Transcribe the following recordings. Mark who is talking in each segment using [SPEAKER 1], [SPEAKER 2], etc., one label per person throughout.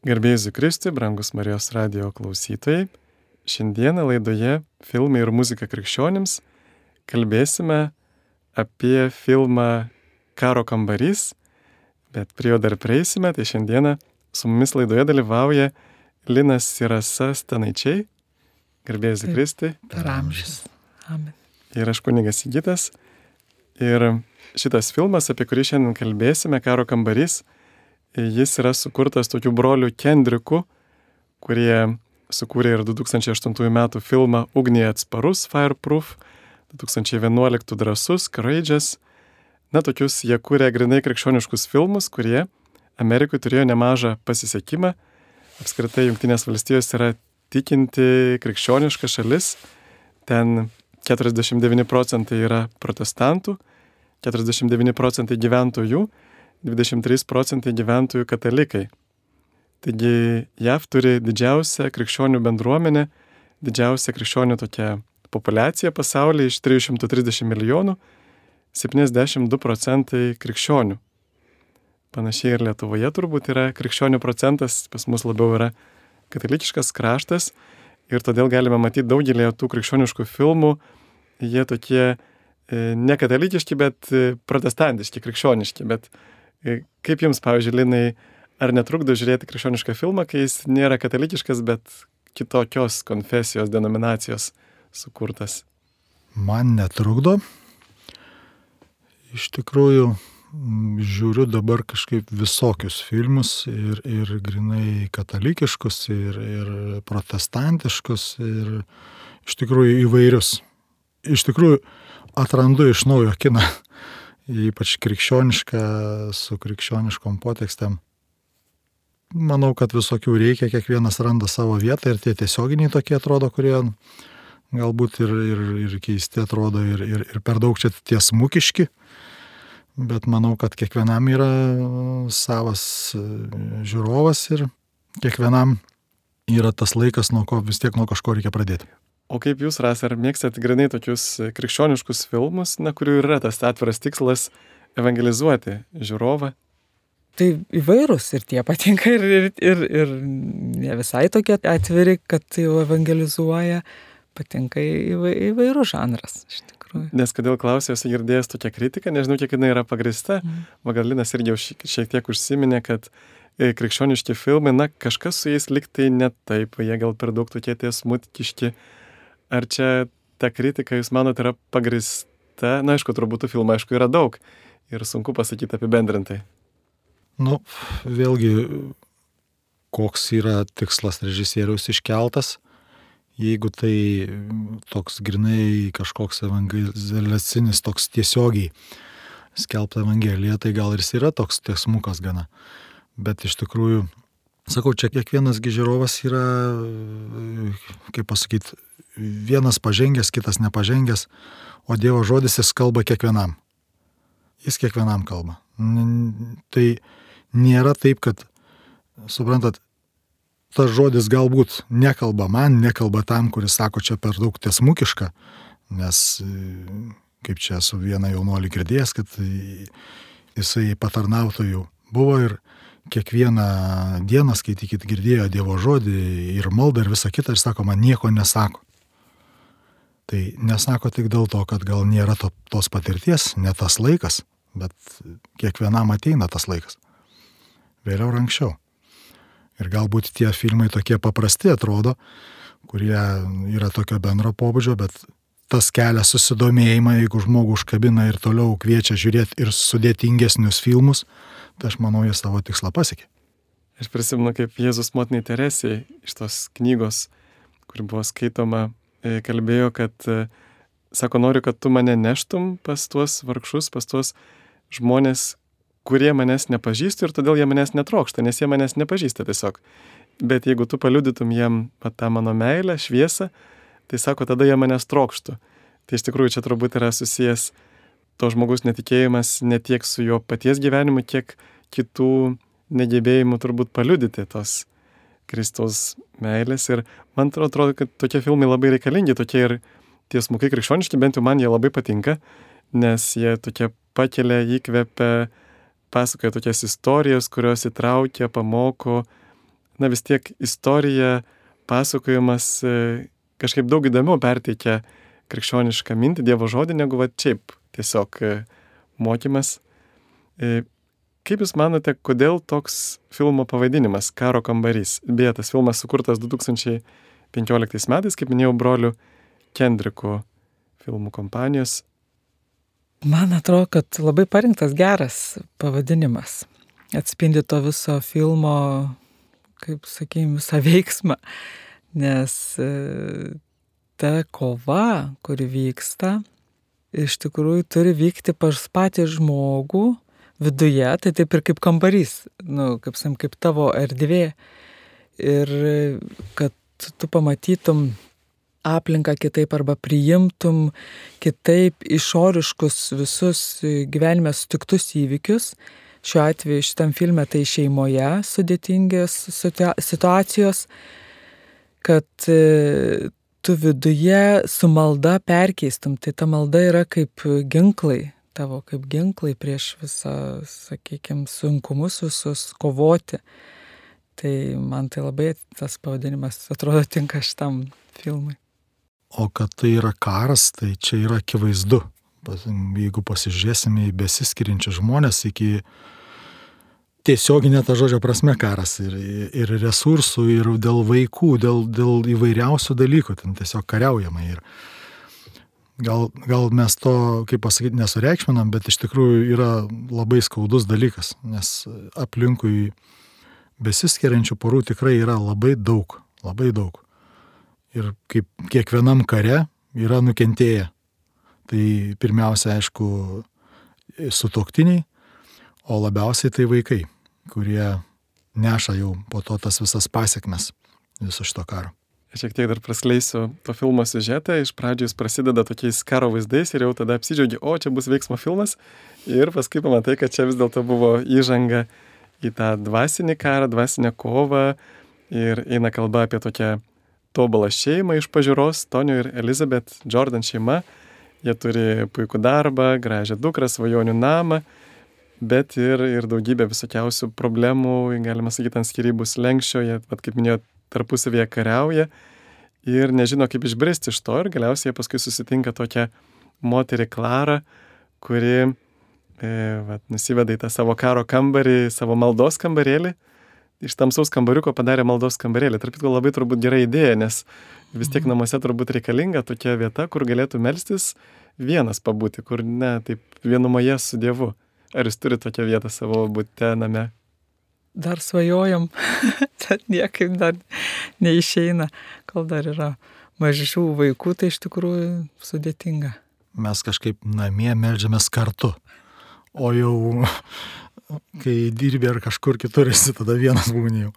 [SPEAKER 1] Garbėjus Kristui, brangus Marijos radio klausytojai, šiandieną laidoje Filmai ir muzika krikščionims kalbėsime apie filmą Karo kambarys, bet prie jo dar prieisime, tai šiandieną su mumis laidoje dalyvauja Linas Sirasa Stanaičiai, Garbėjus Kristui.
[SPEAKER 2] Per amžius. Amen.
[SPEAKER 1] Ir aš kunigas Įgytas. Ir šitas filmas, apie kurį šiandien kalbėsime, Karo kambarys, Jis yra sukurtas tokių brolių Kendrikų, kurie sukūrė ir 2008 metų filmą Ugnie atsparus, Fireproof, 2011 Drasus, Courageous. Na, tokius jie kūrė grinai krikščioniškus filmus, kurie Amerikoje turėjo nemažą pasisekimą. Apskritai, Junktinės valstijos yra tikinti krikščioniška šalis. Ten 49 procentai yra protestantų, 49 procentai gyventojų 23 procentai gyventojų katalikai. Taigi JAV turi didžiausią krikščionių bendruomenę, didžiausią krikščionių tokią populiaciją pasaulyje iš 330 milijonų, 72 procentai krikščionių. Panašiai ir Lietuvoje turbūt yra krikščionių procentas, pas mus labiau yra katalikiškas kraštas ir todėl galime matyti daugelį tų krikščioniškų filmų, jie tokie e, ne katalikiški, bet e, protestantiški, krikščioniški, bet kaip jums, pavyzdžiui, Linai, ar netrukdo žiūrėti krikščionišką filmą, kai jis nėra katalikiškas, bet kitokios konfesijos, denominacijos sukurtas?
[SPEAKER 3] Man netrukdo. Iš tikrųjų, žiūriu dabar kažkaip visokius filmus ir, ir grinai katalikiškus, ir, ir protestantiškus, ir iš tikrųjų įvairius. Iš tikrųjų, atrandu iš naujo kiną ypač krikščionišką, su krikščioniškom potekstėm. Manau, kad visokių reikia, kiekvienas randa savo vietą ir tie tiesioginiai tokie atrodo, kurie galbūt ir, ir, ir keisti atrodo ir, ir, ir per daug čia tiesmukiški, bet manau, kad kiekvienam yra savas e, žiūrovas ir kiekvienam yra tas laikas, nuo ko vis tiek nuo kažko reikia pradėti.
[SPEAKER 1] O kaip jūs, Ras, ar mėgstat grinai tokius krikščioniškus filmus, na, kurių yra tas atviras tikslas evangelizuoti žiūrovą?
[SPEAKER 2] Tai įvairūs ir tie patinka ir, ir, ir, ir ne visai tokie atviri, kad jau evangelizuoja, patinka įvairūs žanras.
[SPEAKER 1] Nes kodėl klausė, esu girdėjęs tokią kritiką, nežinau, kiek jinai yra pagrista. Mm. Magalinas irgi jau šiek tiek užsiminė, kad e, krikščioniški filmai, na, kažkas su jais liktai ne taip, jie gal per daug tokie tiesmutiški. Ar čia ta kritika, jūs manote, yra pagrista? Na, aišku, turbūt tų filmų, aišku, yra daug ir sunku pasakyti apibendrintai.
[SPEAKER 3] Nu, vėlgi, koks yra tikslas režisieriaus iškeltas, jeigu tai toks grinai kažkoks evangeliacinis, toks tiesiogiai skelbta evangelija, tai gal ir jis yra toks tiesmukas gana. Bet iš tikrųjų, sakau, čia kiekvienas žiūrovas yra, kaip pasakyti, vienas pažengęs, kitas nepažengęs, o Dievo žodis jis kalba kiekvienam. Jis kiekvienam kalba. Tai nėra taip, kad, suprantat, tas žodis galbūt nekalba man, nekalba tam, kuris sako čia per daug tiesmukiška, nes kaip čia su viena jaunuolį girdėjęs, kad jisai patarnautojų buvo ir kiekvieną dieną skaitykit girdėjo Dievo žodį ir maldą ir visą kitą ir sako, man nieko nesako. Tai nesako tik dėl to, kad gal nėra to, tos patirties, ne tas laikas, bet kiekvienam ateina tas laikas. Vėliau ar anksčiau. Ir galbūt tie filmai tokie paprasti atrodo, kurie yra tokio bendro pobūdžio, bet tas kelia susidomėjimą, jeigu žmogų užkabina ir toliau kviečia žiūrėti ir sudėtingesnius filmus, tai aš manau, jie savo tikslą pasiekė.
[SPEAKER 1] Aš prisimenu, kaip Jėzus motinai Teresijai iš tos knygos, kuri buvo skaitoma kalbėjo, kad, e, sako, noriu, kad tu mane neštum pas tuos vargšus, pas tuos žmonės, kurie manęs nepažįstų ir todėl jie manęs netrokšta, nes jie manęs nepažįsta tiesiog. Bet jeigu tu paliudytum jiem tą mano meilę, šviesą, tai sako, tada jie manęs trokštų. Tai iš tikrųjų čia turbūt yra susijęs to žmogus netikėjimas ne tiek su jo paties gyvenimu, kiek kitų negebėjimų turbūt paliudyti tos Kristaus meilės ir man atrodo, kad tokie filmai labai reikalingi, tokie ir tiesmukai krikščioniški, bent jau man jie labai patinka, nes jie tokie pakelia, įkvepia, pasakoja tokias istorijas, kurios įtraukia, pamoko, na vis tiek istorija, pasakojimas e, kažkaip daug įdomiau perteikia krikščionišką mintį, Dievo žodį, negu va šiaip tiesiog e, mokymas. Kaip Jūs manote, kodėl toks filmo pavadinimas Karo kambarys? Beje, tas filmas sukurtas 2015 metais, kaip minėjau, brolių Kendrikų filmų kompanijos.
[SPEAKER 2] Man atrodo, kad labai parinktas geras pavadinimas. Atspindi to viso filmo, kaip sakėjim, visą veiksmą. Nes e, ta kova, kuri vyksta, iš tikrųjų turi vykti pas patį žmogų viduje, tai taip ir kaip kambarys, nu, kaip, sam, kaip tavo erdvė. Ir kad tu pamatytum aplinką kitaip arba priimtum kitaip išoriškus visus gyvenime sutiktus įvykius. Šiuo atveju šitam filme tai šeimoje sudėtingės situacijos, kad e, tu viduje su malda perkeistum. Tai ta malda yra kaip ginklai, tavo kaip ginklai prieš visą, sakykime, sunkumus visus kovoti. Tai man tai labai tas pavadinimas atrodo tinka šitam filmui.
[SPEAKER 3] O kad tai yra karas, tai čia yra akivaizdu. Jeigu pasižiūrėsime į besiskiriančius žmonės iki tiesioginė ta žodžio prasme karas ir, ir resursų, ir dėl vaikų, dėl, dėl įvairiausių dalykų, ten tiesiog kariaujama. Ir gal, gal mes to, kaip pasakyti, nesureikšminam, bet iš tikrųjų yra labai skaudus dalykas, nes aplinkui besiskiriančių porų tikrai yra labai daug, labai daug ir kaip kiekvienam kare yra nukentėję. Tai pirmiausia, aišku, sutoktiniai, o labiausiai tai vaikai, kurie neša jau po to tas visas pasiekmes viso šito karo.
[SPEAKER 1] Šiek tiek dar praskleisiu to filmo siužetą. Iš pradžių jis prasideda tokiais karo vaizdais ir jau tada apsidžiaugi, o čia bus veiksmo filmas. Ir paskui pamatai, kad čia vis dėlto buvo įžanga į tą dvasinį karą, dvasinę kovą. Ir eina kalba apie tokią tobulą šeimą iš pažiūros, Tonio ir Elizabeth Jordan šeima. Jie turi puikų darbą, gražią dukrą, svajonių namą, bet ir, ir daugybę visokiausių problemų, galima sakyti, ant skirybų slengščio, jie, pat, kaip minėjau, tarpusavėje kariauja ir nežino, kaip išbristi iš to ir galiausiai paskui susitinka tokią moterį Klarą, kuri e, vat, nusiveda į tą savo karo kambarį, savo maldos kambarėlį iš tamsaus kambariuko padarė maldos kambarėlį. Tarp kitko labai turbūt gera idėja, nes vis tiek mhm. namuose turbūt reikalinga tokia vieta, kur galėtų melstis vienas pabūti, kur ne, taip vienumoje su Dievu. Ar jūs turite tokią vietą savo būte name?
[SPEAKER 2] Dar svajojam, tad niekaip dar neišeina, kol dar yra mažių vaikų, tai iš tikrųjų sudėtinga.
[SPEAKER 3] Mes kažkaip namie melžiamės kartu, o jau kai dirbi ar kažkur kitur esi, tada vienas būni jau.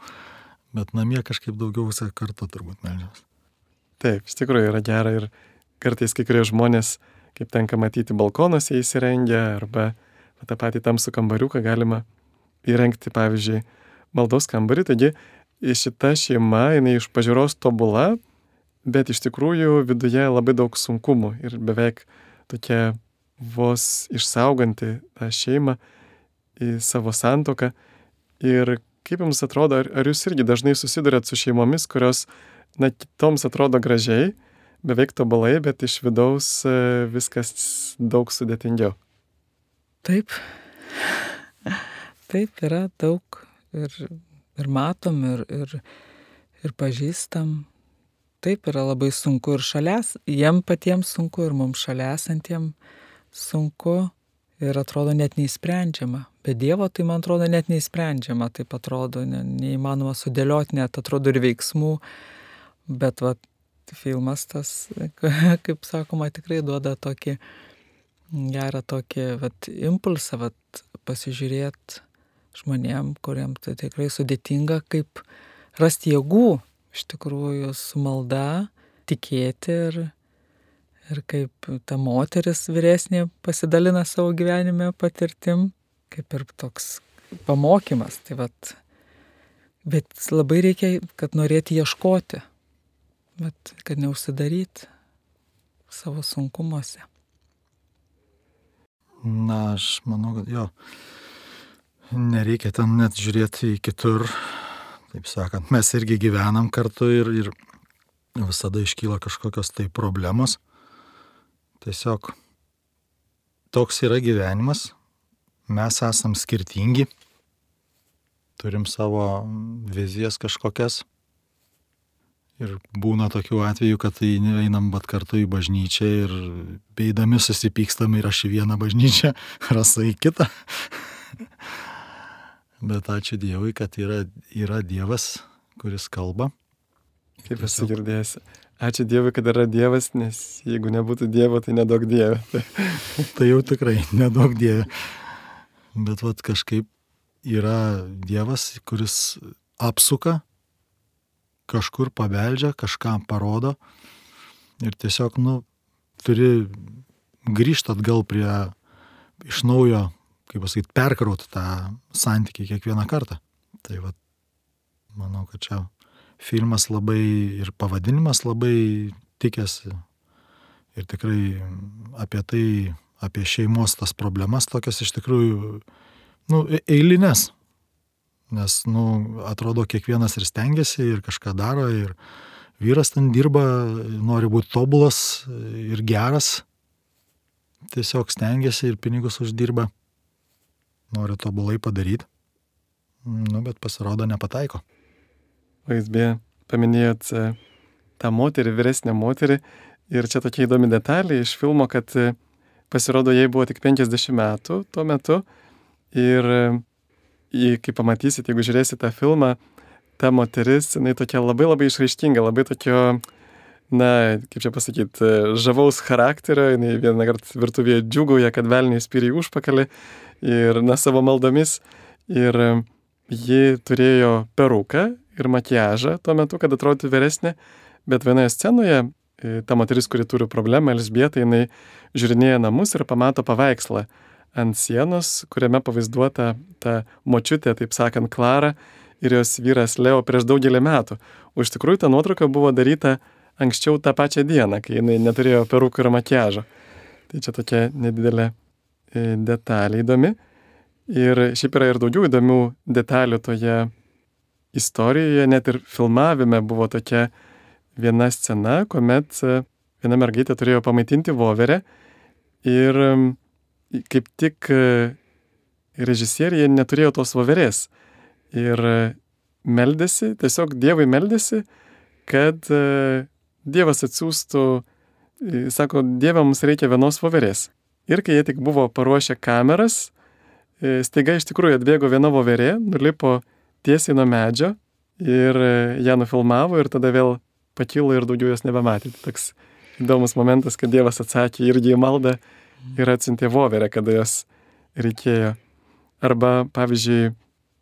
[SPEAKER 3] Bet namie kažkaip daugiau visą kartą turbūt melžiamas.
[SPEAKER 1] Taip, iš tikrųjų yra gera ir kartais kai kurie žmonės, kaip tenka matyti, balkonuose įsirengia arba tą patį tamsų kambariuką galima įrengti, pavyzdžiui, maldos kambarį. Taigi šita šeima, jinai iš pažiūros tobula, bet iš tikrųjų viduje labai daug sunkumų ir beveik tokia vos išsauganti tą šeimą į savo santoką. Ir kaip jums atrodo, ar, ar jūs irgi dažnai susidurėt su šeimomis, kurios, na, kitoms atrodo gražiai, beveik tobulai, bet iš vidaus e, viskas daug sudėtingiau?
[SPEAKER 2] Taip. Taip yra daug ir, ir matom, ir, ir, ir pažįstam. Taip yra labai sunku ir šalies, jiem patiems sunku, ir mums šalia esantiem sunku ir atrodo net neįsprendžiama. Be Dievo tai man atrodo net neįsprendžiama, taip atrodo, ne, neįmanoma sudėlioti, net atrodo ir veiksmų, bet va, filmas tas, kaip sakoma, tikrai duoda tokį gerą tokį vat, impulsą vat, pasižiūrėti žmonėm, kuriem tai tikrai sudėtinga, kaip rasti jėgų iš tikrųjų su malda, tikėti ir, ir kaip ta moteris vyresnė pasidalina savo gyvenime patirtim, kaip ir toks pamokymas. Tai vat, bet labai reikia, kad norėti ieškoti, bet kad neužsidaryti savo sunkumuose.
[SPEAKER 3] Na, aš manau, kad jo, nereikia ten net žiūrėti į kitur, taip sakant, mes irgi gyvenam kartu ir, ir visada iškyla kažkokios tai problemos. Tiesiog toks yra gyvenimas, mes esam skirtingi, turim savo vizijas kažkokias. Ir būna tokių atvejų, kad einam bat kartu į bažnyčią ir beidami susipykstam ir aš į vieną bažnyčią, rasa į kitą. Bet ačiū Dievui, kad yra, yra Dievas, kuris kalba.
[SPEAKER 1] Kaip esu girdėjęs. Ačiū Dievui, kad yra Dievas, nes jeigu nebūtų Dievo, tai nedaug Dieve.
[SPEAKER 3] tai jau tikrai nedaug Dieve. Bet vat kažkaip yra Dievas, kuris apsuka, kažkur pabeldžia, kažkam parodo ir tiesiog, nu, turi grįžti atgal prie iš naujo kaip pasakyti, perkrauti tą santykį kiekvieną kartą. Tai va, manau, kad čia filmas labai ir pavadinimas labai tikėsi. Ir tikrai apie tai, apie šeimos tas problemas tokias iš tikrųjų, nu, e, eilinės. Nes, nu, atrodo, kiekvienas ir stengiasi, ir kažką daro, ir vyras ten dirba, nori būti tobulas ir geras. Tiesiog stengiasi ir pinigus uždirba noriu tobulai padaryti, nu, bet pasirodo nepataiko.
[SPEAKER 1] O jūs beje paminėjot e, tą moterį, vyresnę moterį, ir čia tokia įdomi detalė iš filmo, kad e, pasirodo, jai buvo tik 50 metų tuo metu, ir e, kaip pamatysit, jeigu žiūrėsite tą filmą, ta moteris, jinai tokia labai labai išraiškinga, labai tokio, na, kaip čia pasakyti, žavaus charakterio, jinai vieną kartą virtuvėje džiugauja, kad velniai spyri užpakalį ir na, savo maldomis. Ir ji turėjo peruką ir makiažą tuo metu, kad atrodytų vyresnė, bet vienoje scenoje e, ta moteris, kuri turi problemą, Elsbieta, jinai žiūrinėja namus ir pamato paveikslą ant sienos, kuriame pavaizduota ta močiutė, taip sakant, Klara ir jos vyras Leo prieš daugelį metų. O iš tikrųjų ta nuotrauka buvo daryta anksčiau tą pačią dieną, kai jinai neturėjo perukų ir makiažo. Tai čia tokia nedidelė E, detalė įdomi. Ir šiaip yra ir daugiau įdomių detalių toje istorijoje, net ir filmavime buvo tokia viena scena, kuomet e, viena mergaitė turėjo pamaitinti voverę ir kaip tik e, režisierija neturėjo tos voverės. Ir meldėsi, tiesiog Dievui meldėsi, kad Dievas atsiųstų, sako, Dievams reikia vienos voverės. Ir kai jie tik buvo paruošę kameras, e, staiga iš tikrųjų atbėgo viena voverė, nulipo tiesiai nuo medžio ir e, ją nufilmavo ir tada vėl pakilo ir daugiau jos nebematė. Tai toks įdomus momentas, kad Dievas atsakė irgi į maldą ir atsintė voverę, kada jos reikėjo. Arba, pavyzdžiui,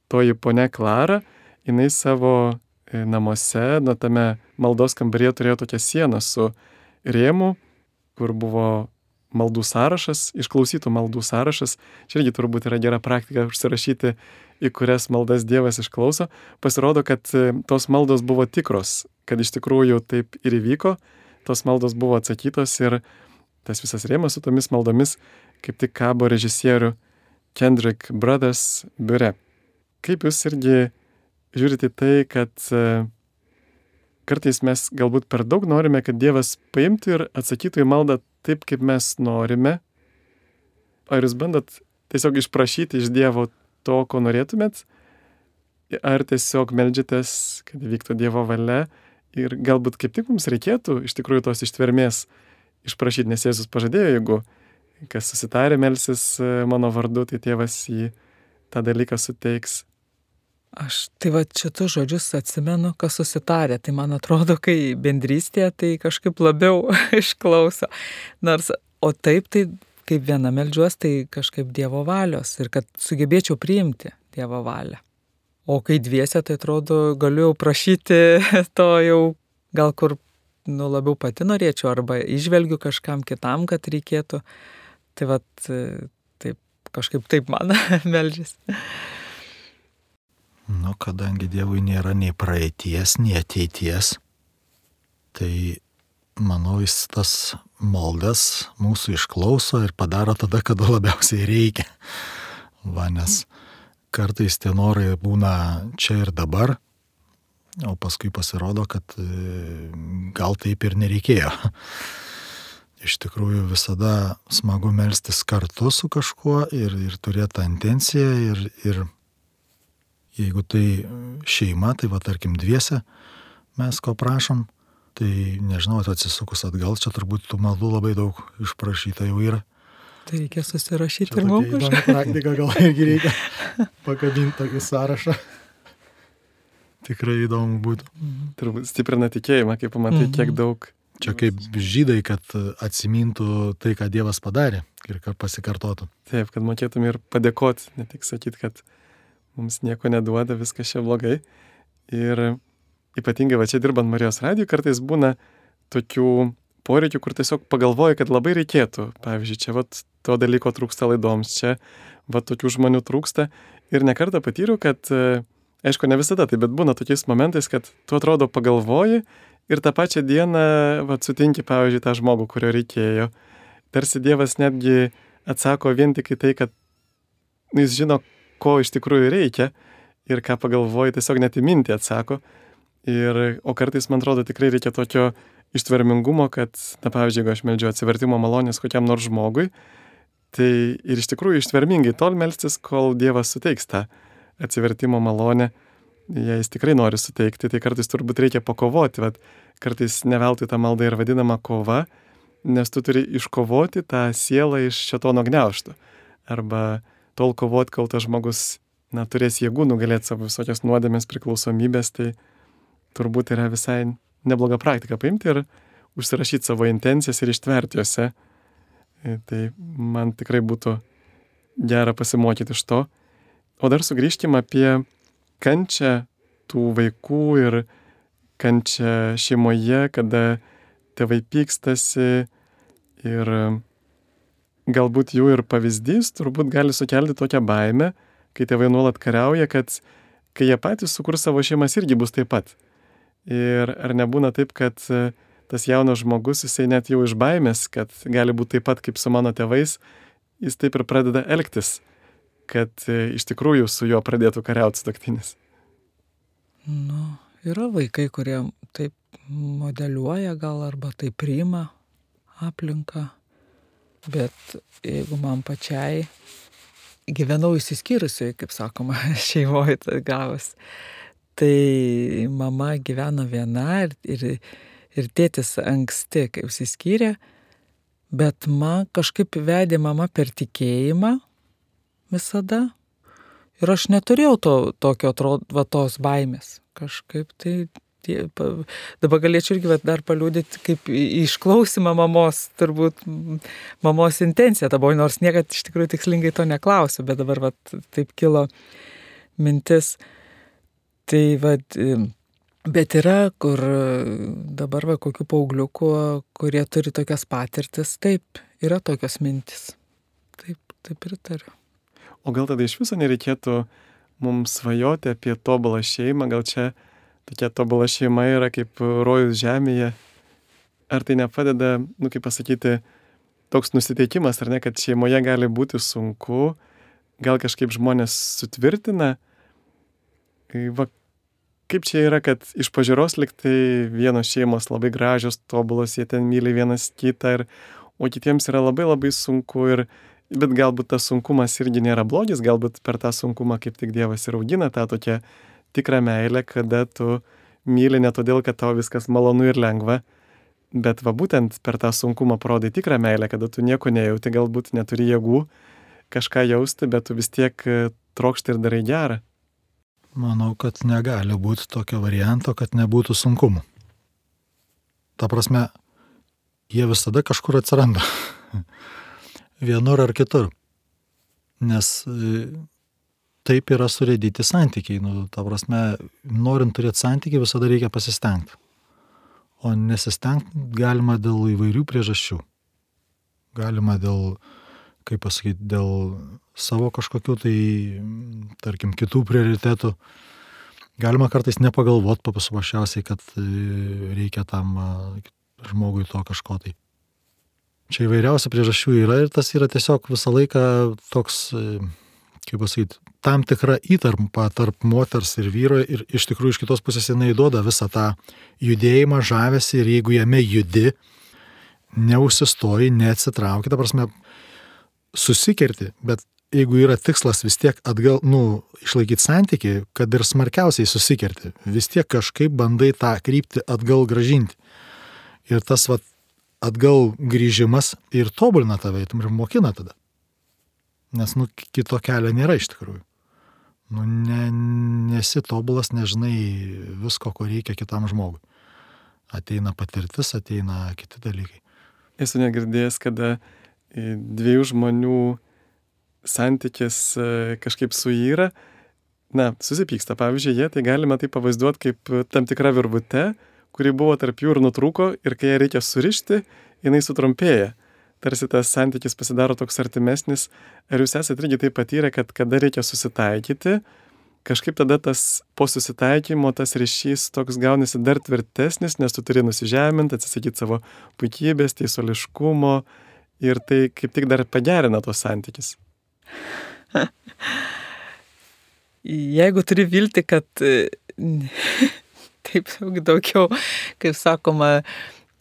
[SPEAKER 1] toji ponia Klara, jinai savo e, namuose, nuo tame maldos kambaryje turėjo tokią sieną su rėmu, kur buvo maldų sąrašas, išklausytų maldų sąrašas. Čia irgi turbūt yra gera praktika užsirašyti, į kurias maldas Dievas išklauso. Pasirodo, kad e, tos maldos buvo tikros, kad iš tikrųjų taip ir įvyko, tos maldos buvo atsakytos ir tas visas rėmas su tomis maldomis kaip tik kabo režisierių Kendrick Brothers biure. Kaip jūs irgi žiūrite tai, kad e, kartais mes galbūt per daug norime, kad Dievas paimtų ir atsakytų į maldą taip, kaip mes norime? Ar jūs bandot tiesiog išprašyti iš Dievo to, ko norėtumėt? Ar tiesiog melžiatės, kad vyktų Dievo valia? Ir galbūt kaip tik mums reikėtų iš tikrųjų tos ištvermės išprašyti, nes Jėzus pažadėjo, jeigu kas susitarė melsis e, mano vardu, tai tėvas jį tą dalyką suteiks.
[SPEAKER 2] Aš tai va šitus žodžius atsimenu, kas susitarė. Tai man atrodo, kai bendrystėje tai kažkaip labiau išklauso. Nors, o taip, tai kaip viena melžiuos, tai kažkaip Dievo valios ir kad sugebėčiau priimti Dievo valią. O kai dviese, tai atrodo, galiu prašyti to jau gal kur nu, labiau pati norėčiau arba išvelgiu kažkam kitam, kad reikėtų. Tai vad, taip, kažkaip taip man melžys.
[SPEAKER 3] Nu, kadangi Dievui nėra nei praeities, nei ateities, tai manau, jis tas maldas mūsų išklauso ir padaro tada, kada labiausiai reikia. Va, nes kartais tie norai būna čia ir dabar, o paskui pasirodo, kad e, gal taip ir nereikėjo. Iš tikrųjų visada smagu melstis kartu su kažkuo ir, ir turėti tą intenciją ir, ir jeigu tai šeima, tai va tarkim dviese mes ko prašom, tai nežinau, atsisukus atgal, čia turbūt tų maldų labai daug išprašyta jau yra.
[SPEAKER 2] Tai reikia susirašyti ir mums.
[SPEAKER 3] Praktika, gal irgi reikia pakabinti tokį sąrašą. Tikrai įdomu būtų.
[SPEAKER 1] Turbūt stiprina tikėjimą, kai pamatai, kiek
[SPEAKER 2] Mhm.
[SPEAKER 1] daug.
[SPEAKER 3] Čia kaip žydai, kad atsimintų tai, ką Dievas padarė ir kad pasikartotų.
[SPEAKER 1] Taip, kad mokėtum ir padėkoti, ne tik sakyti, kad mums nieko neduoda, viskas čia blogai. Ir ypatingai va čia dirbant Marijos radijui kartais būna tokių poreikių, kur tiesiog pagalvoji, kad labai reikėtų. Pavyzdžiui, čia vat to dalyko trūksta laidoms, čia va tokių žmonių trūksta. Ir nekartą patyriau, kad, e, aišku, ne visada tai, bet būna tokiais momentais, kad tu atrodo pagalvoji ir tą pačią dieną va sutinki, pavyzdžiui, tą žmogų, kurio reikėjo. Tarsi Dievas netgi atsako vien tik į tai, kad nu, jis žino, ko iš tikrųjų reikia ir ką pagalvoji, tiesiog net į mintį atsako. Ir, o kartais, man atrodo, tikrai reikia tokio ištvermingumo, kad, na, pavyzdžiui, jeigu aš meldžiu atsivertimo malonės kokiam nors žmogui, tai ir iš tikrųjų ištvermingai tol melstis, kol Dievas suteiks tą atsivertimo malonę, jei jis tikrai nori suteikti, tai kartais turbūt reikia pakovoti, bet kartais neveltui ta malda ir vadinama kova, nes tu turi iškovoti tą sielą iš šetono gniauštų. Arba tol kovot, kol tas žmogus, na, turės jėgų nugalėti savo visokias nuodėmės priklausomybės, tai turbūt yra visai nebloga praktika paimti ir užsirašyti savo intencijas ir ištverti juose. E, Tai man tikrai būtų gera pasimokyti iš to. O dar sugrįžkime apie kančią tų vaikų ir kančią šeimoje, kada tėvai pykstasi ir galbūt jų ir pavyzdys turbūt gali sukelti tokią baimę, kai tėvai nuolat kariauja, kad kai jie patys sukurs savo šeimas irgi bus taip pat. Ir ar nebūna taip, kad e, tas jaunas žmogus, jisai net jau iš baimės, kad gali būti taip pat kaip su mano tėvais, jis taip ir pradeda elgtis, kad e, iš tikrųjų su juo pradėtų kariauti staktinis.
[SPEAKER 2] Nu, yra vaikai, kurie taip modeliuoja gal arba tai priima aplinką, bet jeigu man pačiai gyvenau įsiskyrusiai, kaip sakoma, šeimoje tai gavus, tai mama gyveno viena ir, ir, ir tėtis anksti, kai užsiskyrė, bet man kažkaip vedė mama per tikėjimą visada. Ir aš neturėjau to, tokio, atrodo, va, tos baimės. Kažkaip tai, tie, pa, dabar galėčiau irgi va, dar paliūdyti, kaip išklausimą mamos, turbūt mamos intencija, ta buvo, nors niekad iš tikrųjų tikslingai to neklausiu, bet dabar va, taip kilo mintis. Tai va, bet yra, kur dabar va, kokių paaugliukų, kurie turi tokias patirtis, taip, yra tokios mintis. Taip, taip pritariu.
[SPEAKER 1] O gal tada iš viso nereikėtų mums svajoti apie tobulą šeimą, gal čia tokia tobula šeima yra kaip rojus žemėje. Ar tai nepadeda, nu kaip pasakyti, toks nusiteikimas, ar ne, kad šeimoje gali būti sunku, gal kažkaip žmonės sutvirtina. Va, kaip čia yra, kad iš pažiūros liktai vienos šeimos labai gražios, tobulos, jie ten myli vienas kitą, ir, o kitiems yra labai labai sunku ir Bet galbūt tas sunkumas irgi nėra blogis, galbūt per tą sunkumą kaip tik Dievas ir augina tą tokią tikrą meilę, kada tu myli ne todėl, kad tau viskas malonu ir lengva, bet va būtent per tą sunkumą parodai tikrą meilę, kada tu nieko nejauti, galbūt neturi jėgų kažką jausti, bet tu vis tiek e, trokšti ir darai gerą.
[SPEAKER 3] Manau, kad negali būti tokio varianto, kad nebūtų sunkumų. Ta prasme, jie visada kažkur atsiranda. Vienur ar kitur. Nes e, taip yra surėdyti santykiai. Nu, ta prasme, norint turėti santykiai, visada reikia pasistengti. O nesistengti galima dėl įvairių priežasčių. Galima dėl, kaip pasakyti, dėl savo kažkokių tai, tarkim, kitų prioritetų. Galima kartais nepagalvoti paprasčiausiai, kad e, reikia tam a, žmogui to kažko tai. Čia įvairiausių priežasčių yra ir tas yra tiesiog visą laiką toks e, kaip pasakyti, tam tikra įtampa tarp moters ir vyro ir iš tikrųjų iš kitos pusės jinai duoda visą tą judėjimą, žavesi ir jeigu jame judi, neužsistoji, neatsitrauki, ta prasme, susikerti, bet jeigu yra tikslas vis tiek atgal, nu, išlaikyti santyki, kad ir smarkiausiai susikerti, vis tiek kažkaip bandai tą kryptį atgal gražinti. Ir tas vat, atgal grįžimas ir tobulina tave, ir mokina tada. Nes, nu, kito kelio nėra iš tikrųjų. Nu, ne, nesi tobulas, nežinai visko, ko reikia kitam žmogui. Ateina patirtis, ateina kiti dalykai.
[SPEAKER 1] Esu negirdėjęs, kada e, dviejų žmonių santykis e, kažkaip suyra, na, susipyksta. Pavyzdžiui, jie tai galima tai pavaizduoti kaip tam tikra virvute, kuri buvo tarp jų ir nutrūko ir kai ją reikia surišti, jinai sutrumpėja. Tarsi tas santykis pasidaro toks artimesnis. Ar jūs esate irgi tai patyrę, kad kada reikia susitaikyti, kažkaip tada tas po susitaikymo tas ryšys toks gaunasi dar tvirtesnis, nes tu turi nusižeminti, atsisakyti savo puikybės, teisuoliškumo ir tai kaip tik dar pagerina tos santykis.
[SPEAKER 2] Jeigu turi vilti, kad taip daugiau, kaip sakoma,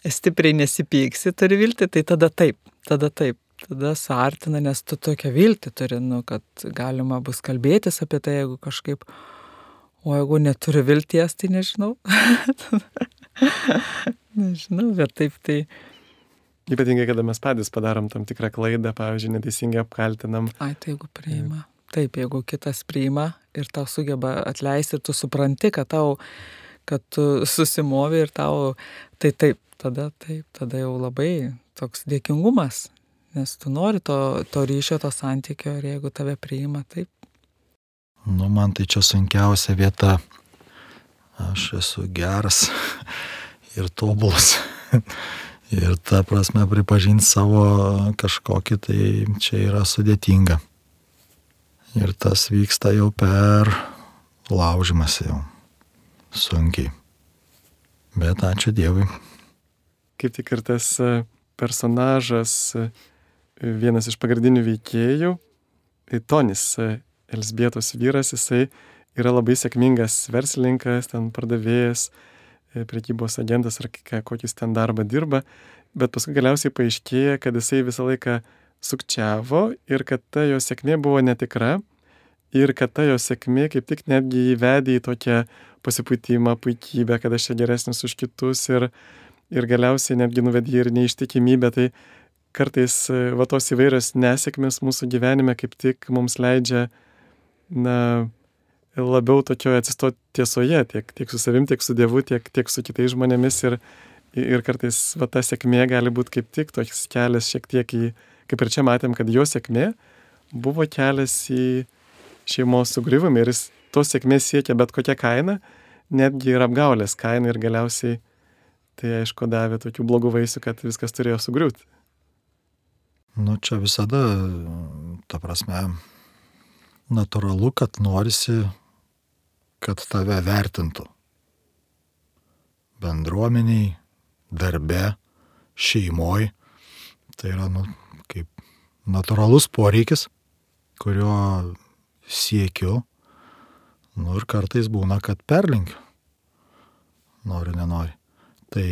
[SPEAKER 2] stipriai nesipyksi, turi vilti, tai tada taip, tada taip, tada suartina, nes tu tokią viltį turi, nu, kad galima bus kalbėtis apie tai, jeigu kažkaip, o jeigu neturi vilties, tai nežinau. nežinau, bet taip tai.
[SPEAKER 1] Ypatingai, kada mes patys padarom tam tikrą klaidą, pavyzdžiui, neteisingai apkaltinam.
[SPEAKER 2] Ai, tai jeigu priima. Taip, jeigu kitas priima ir tau sugeba atleisti ir tu supranti, kad tau, kad tu susimovi ir tau, tai taip, tada taip, tada jau labai toks dėkingumas, nes tu nori to, to ryšio, to santykio ir jeigu tave priima, taip.
[SPEAKER 3] Nu, man tai čia sunkiausia vieta. Aš esu geras ir tobulas. Ir ta prasme pripažinti savo kažkokį, tai čia yra sudėtinga. Ir tas vyksta jau per laužimąsi jau. Sunkiai. Bet ačiū Dievui.
[SPEAKER 1] Kaip tik ir tas e, personažas, e, vienas iš pagrindinių veikėjų, tai Tonis, e, Elsbietos vyras, jisai yra labai sėkmingas verslininkas, ten pardavėjas, prekybos agentas ar kokį ten darbą dirba, bet paskui galiausiai paaiškėja, kad jisai visą laiką sukčiavo ir kad ta jo sėkmė buvo netikra ir kad ta jo sėkmė kaip tik netgi įvedė į tokią pasipūtimą, puikybę, kad aš čia geresnis už kitus ir, ir galiausiai netgi nuvedė ir neištikimybę. Tai kartais e, va tos įvairios nesėkmės mūsų gyvenime kaip tik mums leidžia, na, labiau tokioje atsistoti tiesoje, tiek, tiek su savim, tiek su Dievu, tiek, tiek su kitais žmonėmis ir, ir kartais va, ta sėkmė gali būti kaip tik toks kelias šiek tiek į, kaip ir čia matėm, kad jo sėkmė buvo kelias į šeimos sugriuvimą ir jis tos sėkmės siekia bet kokią kainą, netgi ir apgaulės kainą ir galiausiai tai aišku davė tokių blogų vaisių, kad viskas turėjo sugriūti.
[SPEAKER 3] Nu, čia visada, ta prasme, natūralu, kad norisi kad tave vertintų. Bendruomeniai, darbe, šeimoje. Tai yra nu, kaip natūralus poreikis, kurio siekiu. Nu ir kartais būna, kad perlinkiu. Noriu, nenori. Tai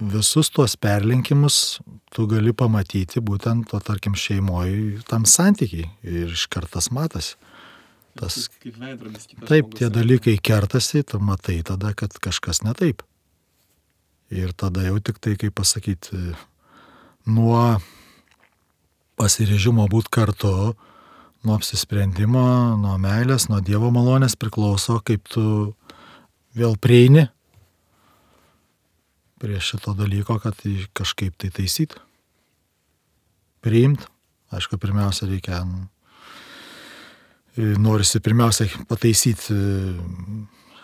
[SPEAKER 3] visus tuos perlinkimus tu gali pamatyti būtent, to, tarkim, šeimoje tam santykiai. Ir iš kartas matosi tas. Kaip kitas. Taip, tie dalykai kertasi, tu matai tada, kad kažkas ne taip. Ir tada jau tik tai, kaip pasakyti, nuo pasirežimo būti kartu, nuo apsisprendimo, nuo meilės, nuo Dievo malonės priklauso, kaip tu vėl prieini prie šito dalyko, kad kažkaip tai taisyt. Priimt. Aišku, pirmiausia, reikia norisi pirmiausia pataisyti e,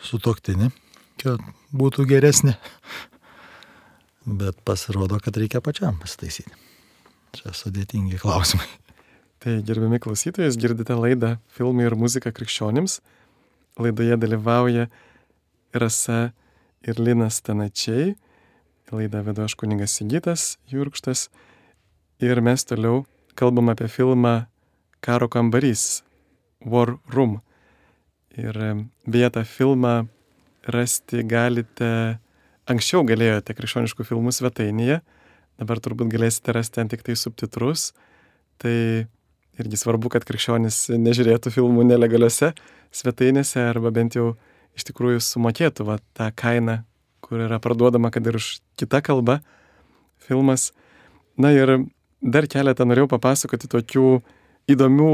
[SPEAKER 3] sutoktinį, kad būtų geresnė. Bet pasirodo, kad reikia pačiam pasitaisyti. Čia sudėtingi klausimai.
[SPEAKER 1] Tai gerbiami klausytojai, girdite laidą Filmai ir muzika krikščionims. Laidoje dalyvauja Rasa ir Linas Tanačiai. Laidą vedu aš kuningas Sigitas Jurkštas. Ir mes toliau kalbam apie filmą karo kambarys, War Room. Ir beje, tą filmą rasti galite, anksčiau galėjote krikščioniškų filmų svetainėje, dabar turbūt galėsite rasti ten tik tai subtitrus. Tai irgi svarbu, kad krikščionis nežiūrėtų filmų nelegaliuose svetainėse arba bent jau iš tikrųjų sumokėtų va, tą kainą, kur yra parduodama, kad ir už kitą kalbą filmas. Na ir dar keletą norėjau papasakoti tokių įdomių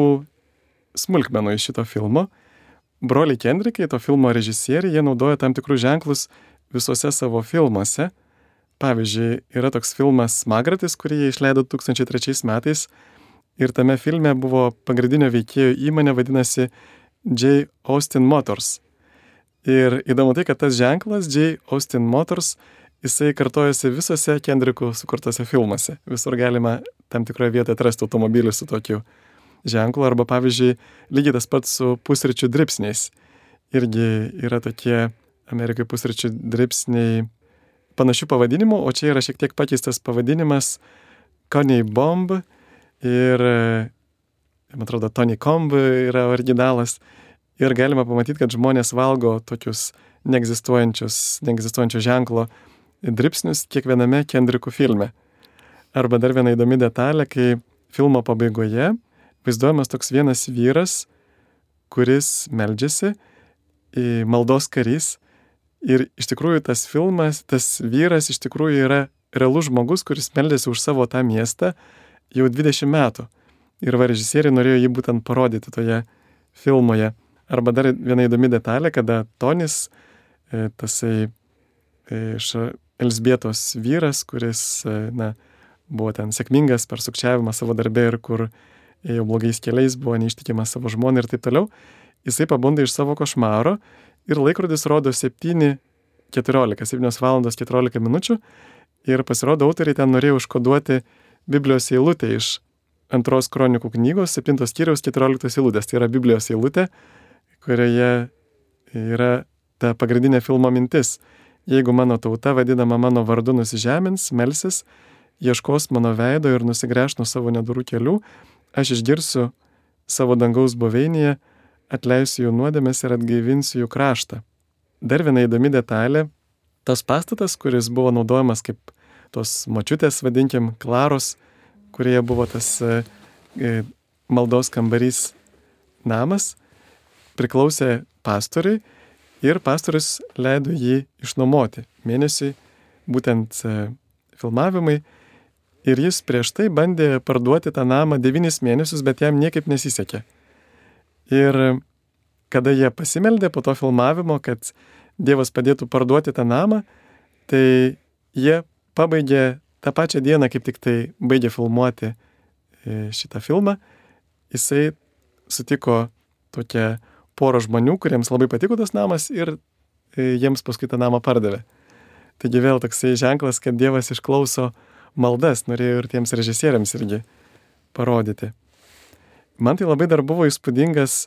[SPEAKER 1] smulkmenų iš šito filmo. Broliai Kendrikai, to filmo režisieriai, jie naudoja tam tikrus ženklus visuose savo filmuose. Pavyzdžiui, yra toks filmas Magratis, kurį jie išleido 2003 metais ir tame filme buvo pagrindinio veikėjo įmonė vadinasi J. Austin Motors. Ir įdomu tai, kad tas ženklas J. Austin Motors, jisai kartojasi visose Kendrikų sukurtose filmuose. Visur galima tam tikroje vietoje atrasti automobilį su tokiu ženklu, arba pavyzdžiui, lygiai tas pats su pusryčių dripsniais. Irgi yra tokie Amerikai pusryčių dripsniai panašių pavadinimų, o čia yra šiek tiek pakeistas pavadinimas Coney Bomb ir, man atrodo, Tony Comb yra originalas. Ir galima pamatyti, kad žmonės valgo tokius neegzistuojančio ženklo dripsnius kiekviename Kendrikų filme. Arba dar viena įdomi detalė, kai filmo pabaigoje vaizduojamas toks vienas vyras, kuris meldžiasi, maldos karys. Ir iš tikrųjų tas filmas, tas vyras iš tikrųjų yra realus žmogus, kuris meldėsi už savo tą miestą jau 20 metų. Ir va režisieriai norėjo jį būtent parodyti toje filmoje. Arba dar viena įdomi detalė, kada Tonis, e, tasai e, iš Elsbietos vyras, kuris, e, na, buvo ten sėkmingas per sukčiavimą savo darbę ir kur ėjo blogais keliais, buvo neištikimas savo žmonai ir taip toliau, jisai pabunda iš savo košmaro ir laikrodis rodo 7.14, 7 valandos 14 minučių ir pasirodo autoriai ten norėjo užkoduoti Biblijos eilutę iš antros kronikų knygos 7 skyriaus 14 eilutės. Tai yra Biblijos eilutė, kurioje yra ta pagrindinė filmo mintis. Jeigu mano tauta vadinama mano vardu nusižemins, melsis, ieškos mano veido ir nusigręš nuo savo nedurų kelių, aš išgirsiu savo dangaus buveinėje, atleisiu jų nuodėmės ir atgaivinsiu jų kraštą. Dar viena įdomi detalė - tas pastatas, kuris buvo naudojamas kaip tos mačiutės, vadinkim, klaros, kurie buvo tas e, e, maldos kambarys namas, priklausė pastoriui ir pastorius leido jį išnuomoti mėnesiui, būtent e, filmavimai Ir jis prieš tai bandė parduoti tą namą devynis mėnesius, bet jam niekaip nesisekė. Ir kada jie pasimeldė po to filmavimo, kad Dievas padėtų parduoti tą namą, tai jie pabaigė tą pačią dieną, kaip tik tai baigė filmuoti e, šitą filmą. Jisai sutiko tokią porą žmonių, kuriems labai patiko tas namas ir e, jiems paskui tą namą pardavė. Taigi vėl toksai ženklas, kad Dievas išklauso maldas norėjau ir tiems režisieriams irgi parodyti. Man tai labai dar buvo įspūdingas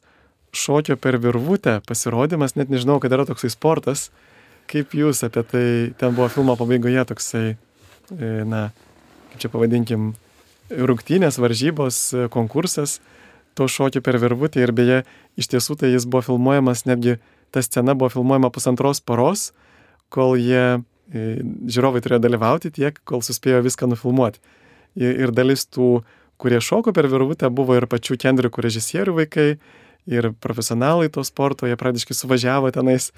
[SPEAKER 1] šokio per virvutę pasirodymas, net nežinau, kad yra toksai sportas. Kaip jūs apie tai, ten buvo filmo pabaigoje toksai, e, na, kaip čia pavadinkim, rungtynės, varžybos, e, konkursas to šokio per virvutę ir beje, iš tiesų tai jis buvo filmuojamas, netgi ta scena buvo filmuojama pusantros paros, kol jie E, žiūrovai turėjo dalyvauti tiek, kol suspėjo viską nufilmuoti. Ir dalis tų, kurie šoko per virvutę, buvo ir pačių Kendrikų režisierių vaikai, ir profesionalai to sporto, jie pradiškai suvažiavo tenais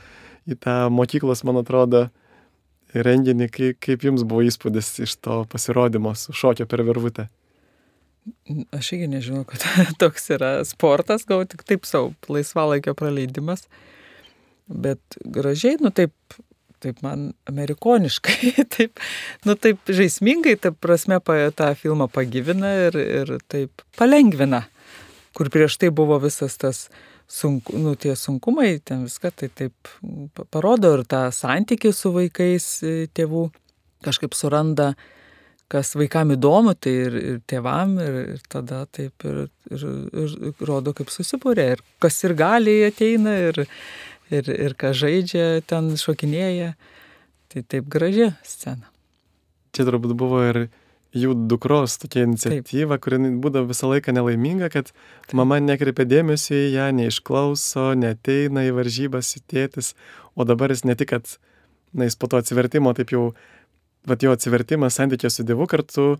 [SPEAKER 1] į tą mokyklos, man atrodo, renginį, kaip, kaip jums buvo įspūdis iš to pasirodymo su šokio per virvutę.
[SPEAKER 2] Aš irgi nežinau, kad toks yra sportas, gal tik taip savo laisvalaikio praleidimas, bet gražiai, nu taip, taip man amerikoniškai, taip, nu taip žaismingai, taip prasme tą filmą pagyvina ir, ir taip palengvina, kur prieš tai buvo visas tas sunku, nu, tie sunkumai, ten viską, tai taip parodo ir tą santykį su vaikais tėvų, kažkaip suranda, kas vaikam įdomu, tai ir, ir tėvam, ir, ir tada taip ir, ir, ir rodo, kaip susibūrė, ir kas ir gali ateina, ir, ir, ir ką žaidžia, ten šokinėja. Tai taip graži scena.
[SPEAKER 1] Čia turbūt buvo ir jų dukros tokia iniciatyva, kuri būdavo visą laiką nelaiminga, kad mama nekreipia dėmesio į ją, neišklauso, neteina į varžybas į tėtis, o dabar jis ne tik, kad, na, jis po to atsivertimo, taip jau, va jo atsivertimas santykė su Dievu kartu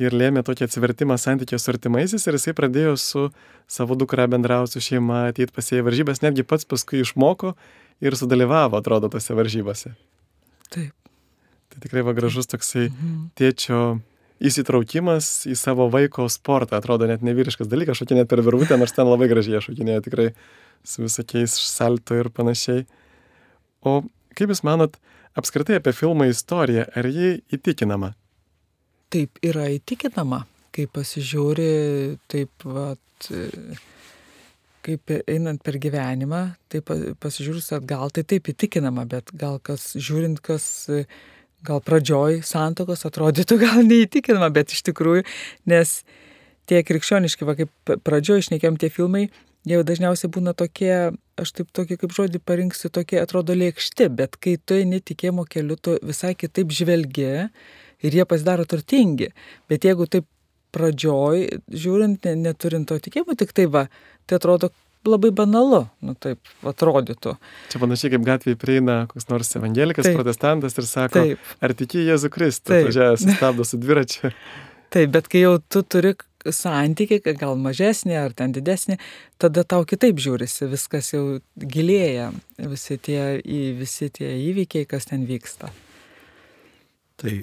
[SPEAKER 1] ir lėmė tokį atsivertimą santykė su artimaisiais ir jisai pradėjo su savo dukra bendrauti su šeima, ateit pas ją į varžybas, netgi pats paskui išmoko ir sudalyvavo, atrodo, tose varžybose.
[SPEAKER 2] Taip.
[SPEAKER 1] Tai tikrai va gražus toksai
[SPEAKER 2] Mhm.
[SPEAKER 1] tėčio įsitraukimas į savo vaiko sportą, atrodo net nevyriškas dalykas, šokinėti per virvutę, nors ten labai gražiai šokinėja tikrai su visokiais salto ir panašiai. O kaip Jūs manot, apskritai apie filmo istoriją, ar ji įtikinama?
[SPEAKER 2] Taip yra įtikinama, kai pasižiūri taip, vat, e, kaip einant per gyvenimą, tai pa- pasižiūrus atgal, tai taip įtikinama, bet gal kas žiūrint, kas e, gal pradžioj santokos atrodytų gal neįtikinama, bet iš tikrųjų, nes tie krikščioniški, va kaip pradžioj išnekėm tie filmai, jie dažniausiai būna tokie, aš taip tokį kaip žodį parinksiu, tokie atrodo lėkšti, bet kai tu eini tikėjimo keliu, tu visai kitaip žvelgi ir jie pasidaro turtingi. Bet jeigu taip pradžioj, žiūrint, ne, neturint to tikėjimo, tik tai va, tai atrodo labai banalu, nu taip atrodytų.
[SPEAKER 1] Čia panašiai kaip gatvėje prieina koks nors evangelikas,
[SPEAKER 2] Taip.
[SPEAKER 1] protestantas ir sako,
[SPEAKER 2] Taip.
[SPEAKER 1] ar tiki Jėzų Kristų, važiavęs, stabdo su dviračiu.
[SPEAKER 2] Taip, bet kai jau tu turi santykiai, gal mažesnė ar ten didesnė, tada tau kitaip žiūrisi, viskas jau gilėja, visi tie, visi tie įvykiai, kas ten vyksta.
[SPEAKER 3] Tai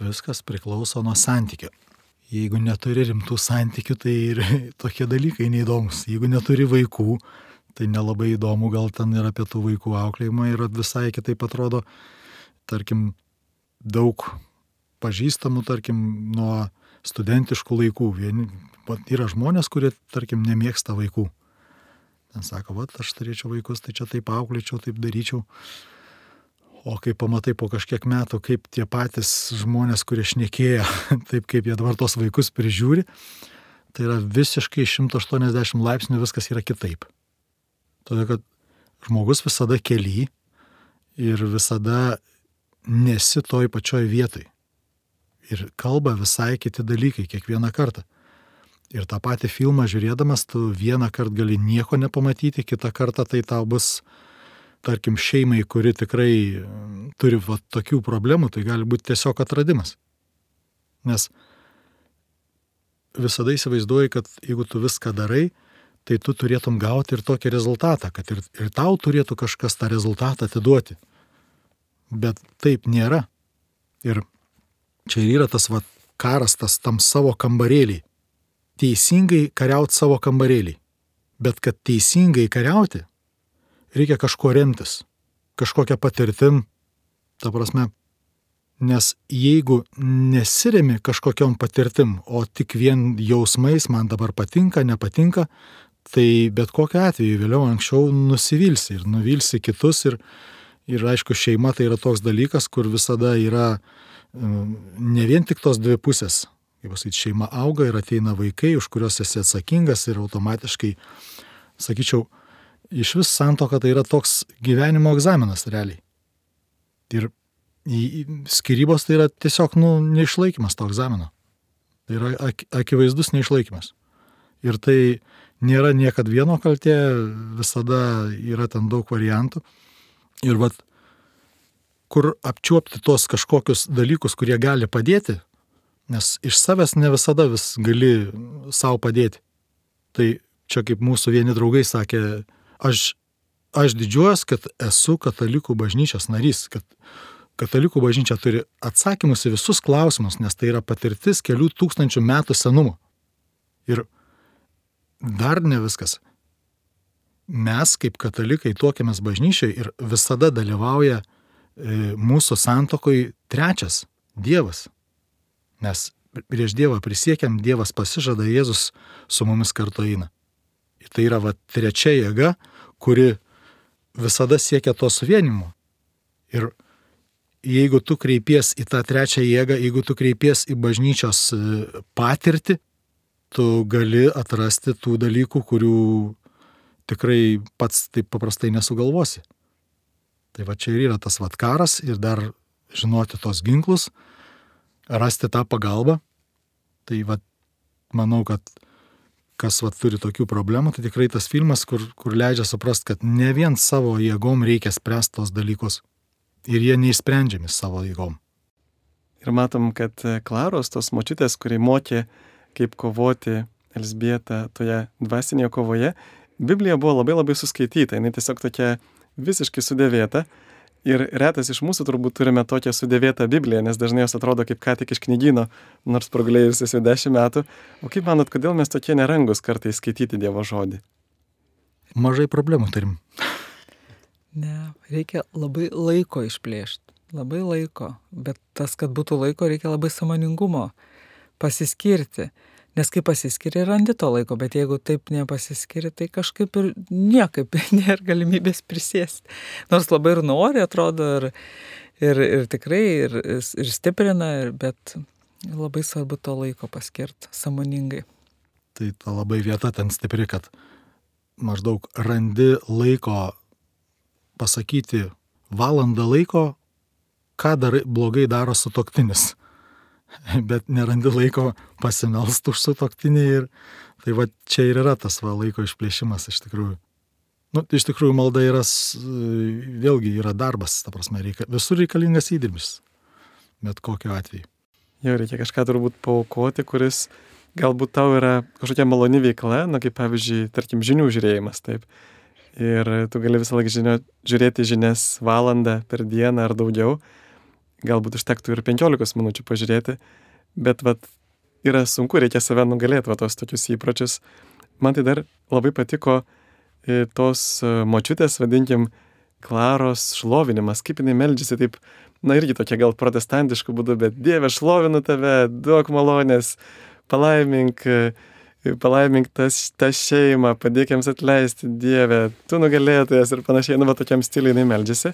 [SPEAKER 3] viskas priklauso nuo santykio. Jeigu neturi rimtų santykių, tai ir tokie dalykai neįdomus. Jeigu neturi vaikų, tai nelabai įdomu, gal ten ir apie tų vaikų auklėjimą ir visai kitaip atrodo, tarkim, daug pažįstamų, tarkim, nuo studentiškų laikų. Vieni, yra žmonės, kurie, tarkim, nemėgsta vaikų. Ten sako, va, aš turėčiau vaikus, tai čia taip auklėčiau, taip daryčiau. O kai pamatai po kažkiek metų, kaip tie patys žmonės, kurie šnekėjo, taip kaip jie dabar tos vaikus prižiūri, tai yra visiškai 180 laipsnių viskas yra kitaip. Todėl, kad žmogus visada keli ir visada nesi toj pačioj vietoj. Ir kalba visai kiti dalykai kiekvieną kartą. Ir tą patį filmą žiūrėdamas, tu vieną kartą gali nieko nepamatyti, kitą kartą tai tau bus tarkim, šeimai, kuri tikrai mm, turi va, tokių problemų, tai gali būti tiesiog atradimas. Nes visada įsivaizduoji, kad jeigu tu viską darai, tai tu turėtum gauti ir tokį rezultatą, kad ir, ir tau turėtų kažkas tą rezultatą atiduoti. Bet taip nėra. Ir čia ir yra tas va, karas, tas tam savo kambarėlį. Teisingai kariauti savo kambarėlį. Bet kad teisingai kariauti, reikia kažko remtis, kažkokią patirtim, ta prasme, nes jeigu nesiremi kažkokiam patirtim, o tik vien jausmais man dabar patinka, nepatinka, tai bet kokiu atveju vėliau anksčiau nusivilsi ir nuvilsi kitus ir, ir aišku, šeima tai yra toks dalykas, kur visada yra ne vien tik tos dvi pusės, kaip pasakyti, šeima auga ir ateina vaikai, už kuriuos esi atsakingas ir automatiškai, sakyčiau, iš vis santoka tai yra toks gyvenimo egzaminas realiai. Ir skirybos tai yra tiesiog, nu, neišlaikymas to egzamino. Tai yra ak akivaizdus neišlaikymas. Ir tai nėra niekad vieno kaltė, visada yra ten daug variantų. Ir vad, kur apčiuopti tos kažkokius dalykus, kurie gali padėti, nes iš savęs ne visada vis gali savo padėti. Tai čia kaip mūsų vieni draugai sakė, aš, aš didžiuojas, kad esu katalikų bažnyčios narys, kad katalikų bažnyčia turi atsakymus į visus klausimus, nes tai yra patirtis kelių tūkstančių metų senumo. Ir dar ne viskas. Mes kaip katalikai tuokiamės bažnyčiai ir visada dalyvauja mūsų santokoj trečias - Dievas. Mes prieš Dievą prisiekiam, Dievas pasižada, Jėzus su mumis kartu eina. Ir tai yra va trečia jėga, kuri visada siekia to suvienimo. Ir jeigu tu kreipies į tą trečią jėgą, jeigu tu kreipies į bažnyčios e, patirtį, tu gali atrasti tų dalykų, kurių tikrai pats taip paprastai nesugalvosi. Tai va čia ir yra tas vat karas ir dar žinoti tos ginklus, rasti tą pagalbą. Tai va, manau, kad kas va, turi tokių problemų, tai tikrai tas filmas, kur, kur leidžia suprasti, kad ne vien savo jėgom reikia spręsti tos dalykus. Ir jie neišsprendžiami savo jėgom.
[SPEAKER 1] Ir matom, kad Klaros, tos močiutės, kurie mokė, kaip kovoti Elsbieta toje dvasinėje kovoje, Biblija buvo labai labai suskaityta, jinai tiesiog tokia visiškai sudėvėta. Ir retas iš mūsų turbūt turime tokią sudėvėtą Bibliją, nes dažnai jos atrodo kaip ką tik iš knygyno, nors pragulėjusios jau dešimt metų. O kaip manot, kodėl mes tokie nerangus kartais skaityti Dievo žodį?
[SPEAKER 3] Mažai problemų turim.
[SPEAKER 2] Ne, reikia labai laiko išplėšti. Labai laiko. Bet tas, kad būtų laiko, reikia labai samoningumo pasiskirti. Nes kai pasiskiri, randi to laiko, bet jeigu taip nepasiskiri, tai kažkaip ir niekaip nėra galimybės prisėsti. Nors labai ir nori, atrodo, ir, ir, ir tikrai, ir, ir stiprina, ir, bet labai svarbu to laiko paskirti samoningai.
[SPEAKER 3] Tai ta labai vieta ten stipri, kad maždaug randi laiko pasakyti valandą laiko, ką dar blogai daro su toktinis bet nerandi laiko pasimelst už sutoktinį ir tai va čia ir yra tas va laiko išplėšimas iš tikrųjų. Nu, iš tikrųjų malda yra, vėlgi yra darbas, ta prasme, reika, visur reikalingas įdirbis, bet kokiu atveju.
[SPEAKER 1] Jo, reikia kažką turbūt paukoti, kuris galbūt tau yra kažkokia maloni veikla, na kaip pavyzdžiui, tarkim, žinių žiūrėjimas, taip. Ir tu gali visą laiką žinio, žiūrėti žinias valandą per dieną ar daugiau, galbūt užtektų ir 15 minučių pažiūrėti, bet vat, yra sunku, reikia save nugalėti, va tos tokius įpročius. Man tai dar labai patiko e, tos e, močiutės, vadinkim, Klaros šlovinimas, kaip jinai meldžiasi taip, na irgi tokia gal protestantiškų būdų, bet Dieve šlovinu tave, duok malonės, palaimink, e, palaimink tas, tą šeimą, padėk jiems atleisti, Dieve, tu nugalėtojas ir panašiai, nu va tokiam stiliui jinai meldžiasi.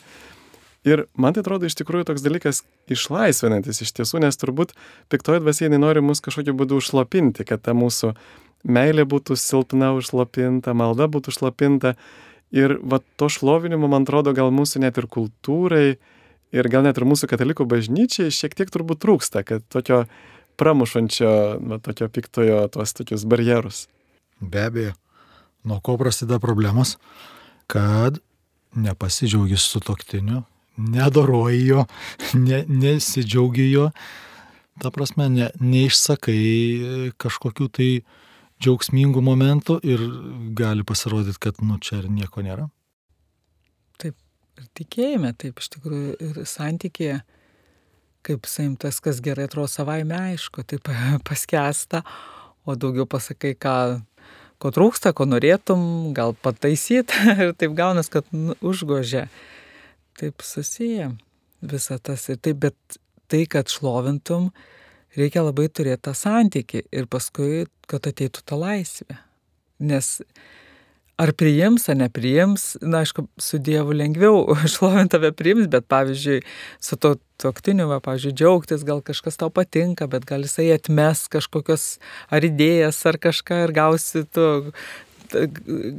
[SPEAKER 1] Ir man tai atrodo iš tikrųjų toks dalykas išlaisvinantis iš tiesų, nes turbūt piktoji dvasia jinai nori mus kažkokiu būdu užslopinti, kad ta mūsų meilė būtų silpna užslopinta, malda būtų užslopinta. Ir va to šlovinimo, man atrodo, gal mūsų net ir kultūrai ir gal net ir mūsų katalikų bažnyčiai šiek tiek turbūt trūksta, kad tokio pramušančio, va, tokio piktojo tuos tokius barjerus.
[SPEAKER 3] Be abejo. Nuo ko prasideda problemos? Kad nepasidžiaugi su toktiniu, nedoroji jo, ne, nesidžiaugi jo, ta prasme, ne, neišsakai kažkokių tai džiaugsmingų momentų ir gali pasirodyti, kad nu čia ir nieko nėra.
[SPEAKER 2] Taip, ir tikėjime, taip iš tikrųjų, ir santykėje, kaip saimtas, kas gerai atrodo savaime aišku, taip paskesta, o daugiau pasakai, ką, ko trūksta, ko norėtum, gal pataisyt ir taip gaunas, kad nu, užgožia taip susiję visą tas ir taip, bet tai, kad šlovintum, reikia labai turėti tą santykį ir paskui, kad ateitų ta laisvė. Nes ar priims, ar nepriims, na, aišku, su Dievu lengviau šlovint tave priims, bet pavyzdžiui, su to toktiniu, va, pavyzdžiui, džiaugtis, gal kažkas tau patinka, bet gal jisai atmes kažkokios ar idėjas, ar kažką ir gausi tu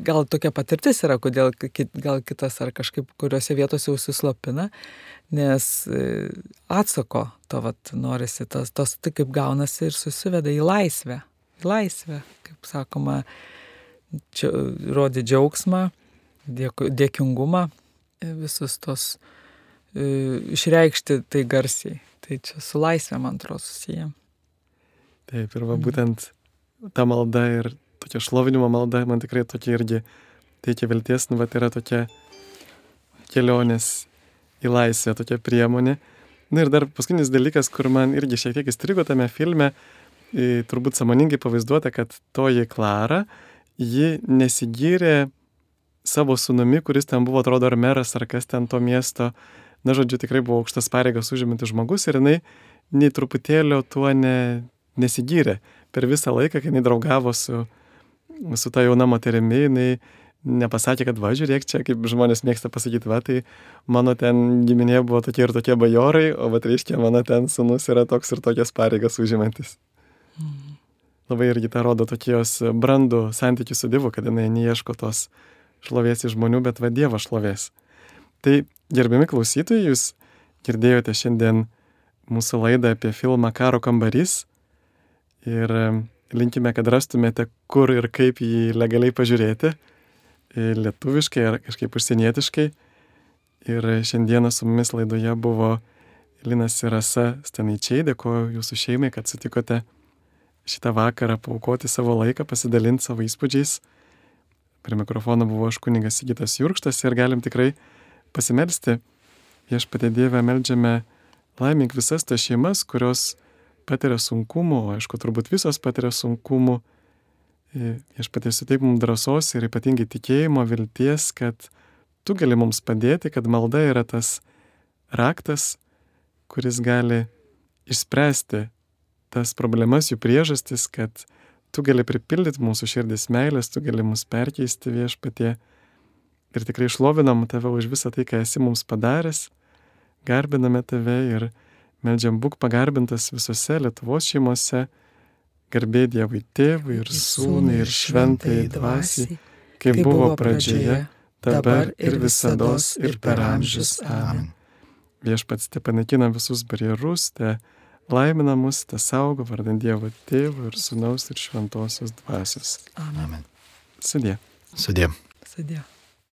[SPEAKER 2] gal tokia patirtis yra, kodėl gal kitas ar kažkaip kuriuose vietose užsislopina, nes e, atsako to vat, norisi, tos, tos tai kaip gaunasi ir susiveda į laisvę. Į laisvę, kaip sakoma, čia, rodi džiaugsmą, dėk, dėkingumą, e, visus tos e, išreikšti tai garsiai. Tai čia su laisvė, man atrodo, susiję.
[SPEAKER 1] Taip, ir va būtent ta malda ir tokia šlovinimo malda man tikrai tokia irgi teikia vilties, nu, bet yra tokia kelionės į laisvę, tokia priemonė. Na ir dar paskutinis dalykas, kur man irgi šiek tiek įstrigo tame filme, turbūt samoningai pavaizduota, kad toji Klara, ji nesigyrė savo sunumi, kuris ten buvo, atrodo, ar meras, ar kas ten to miesto. Na, žodžiu, tikrai buvo aukštas pareigas užimantis žmogus ir jinai nei truputėlio tuo ne, nesigyrė. Per visą laiką, kai jinai draugavo su su ta jauna moterimi, jinai nepasakė, kad va, žiūrėk, čia kaip žmonės mėgsta pasakyti, va, tai mano ten giminė buvo tokie ir tokie bajorai, o va, reiškia, mano ten sunus yra toks ir tokias pareigas užimantis. Mm. Labai irgi tą rodo tokios brandų santykių su Dievu, kad jinai neieško tos šlovės iš žmonių, bet va Dievo šlovės. Tai gerbiami klausytojai, jūs girdėjote šiandien mūsų laidą apie filmą Karo kambarys. Ir linkime, kad rastumėte, kur ir kaip jį legaliai pažiūrėti. Lietuviškai ar kažkaip užsienietiškai. Ir šiandieną su mumis laidoje buvo Linas ir Rasa Stanaičiai. Dėkuoju jūsų šeimai, kad sutikote šitą vakarą paukoti savo laiką, pasidalinti savo įspūdžiais. Prie mikrofono buvo aš kuningas Sigitas Jurkštas ir galim tikrai pasimelsti. Viešpatė Dievę melžiame laimink visas tas šeimas, kurios patiria sunkumų, aišku, turbūt visos patiria sunkumų. Viešpatė suteik mums drąsos ir ypatingai tikėjimo, vilties, kad tu gali mums padėti, kad malda yra tas raktas, kuris gali išspręsti tas problemas, jų priežastis, kad tu gali pripildyti mūsų širdis meilės, tu gali mus perkeisti viešpatie. Ir tikrai išlovinam tave už visą tai, ką esi mums padaręs, garbiname tave ir melžiam būk pagarbintas visose Lietuvos šeimose, garbė Dievui tėvui ir sūnui ir šventai dvasiai, kaip buvo pradžioje, dabar ir visada ir per amžius. Amen. Viešpats te panaikina visus barjerus, te laimina mus, te saugo vardant Dievo tėvų ir sunaus ir šventosios dvasios.
[SPEAKER 2] Amen.
[SPEAKER 1] Sudė.
[SPEAKER 3] Sudė.
[SPEAKER 2] Sudė.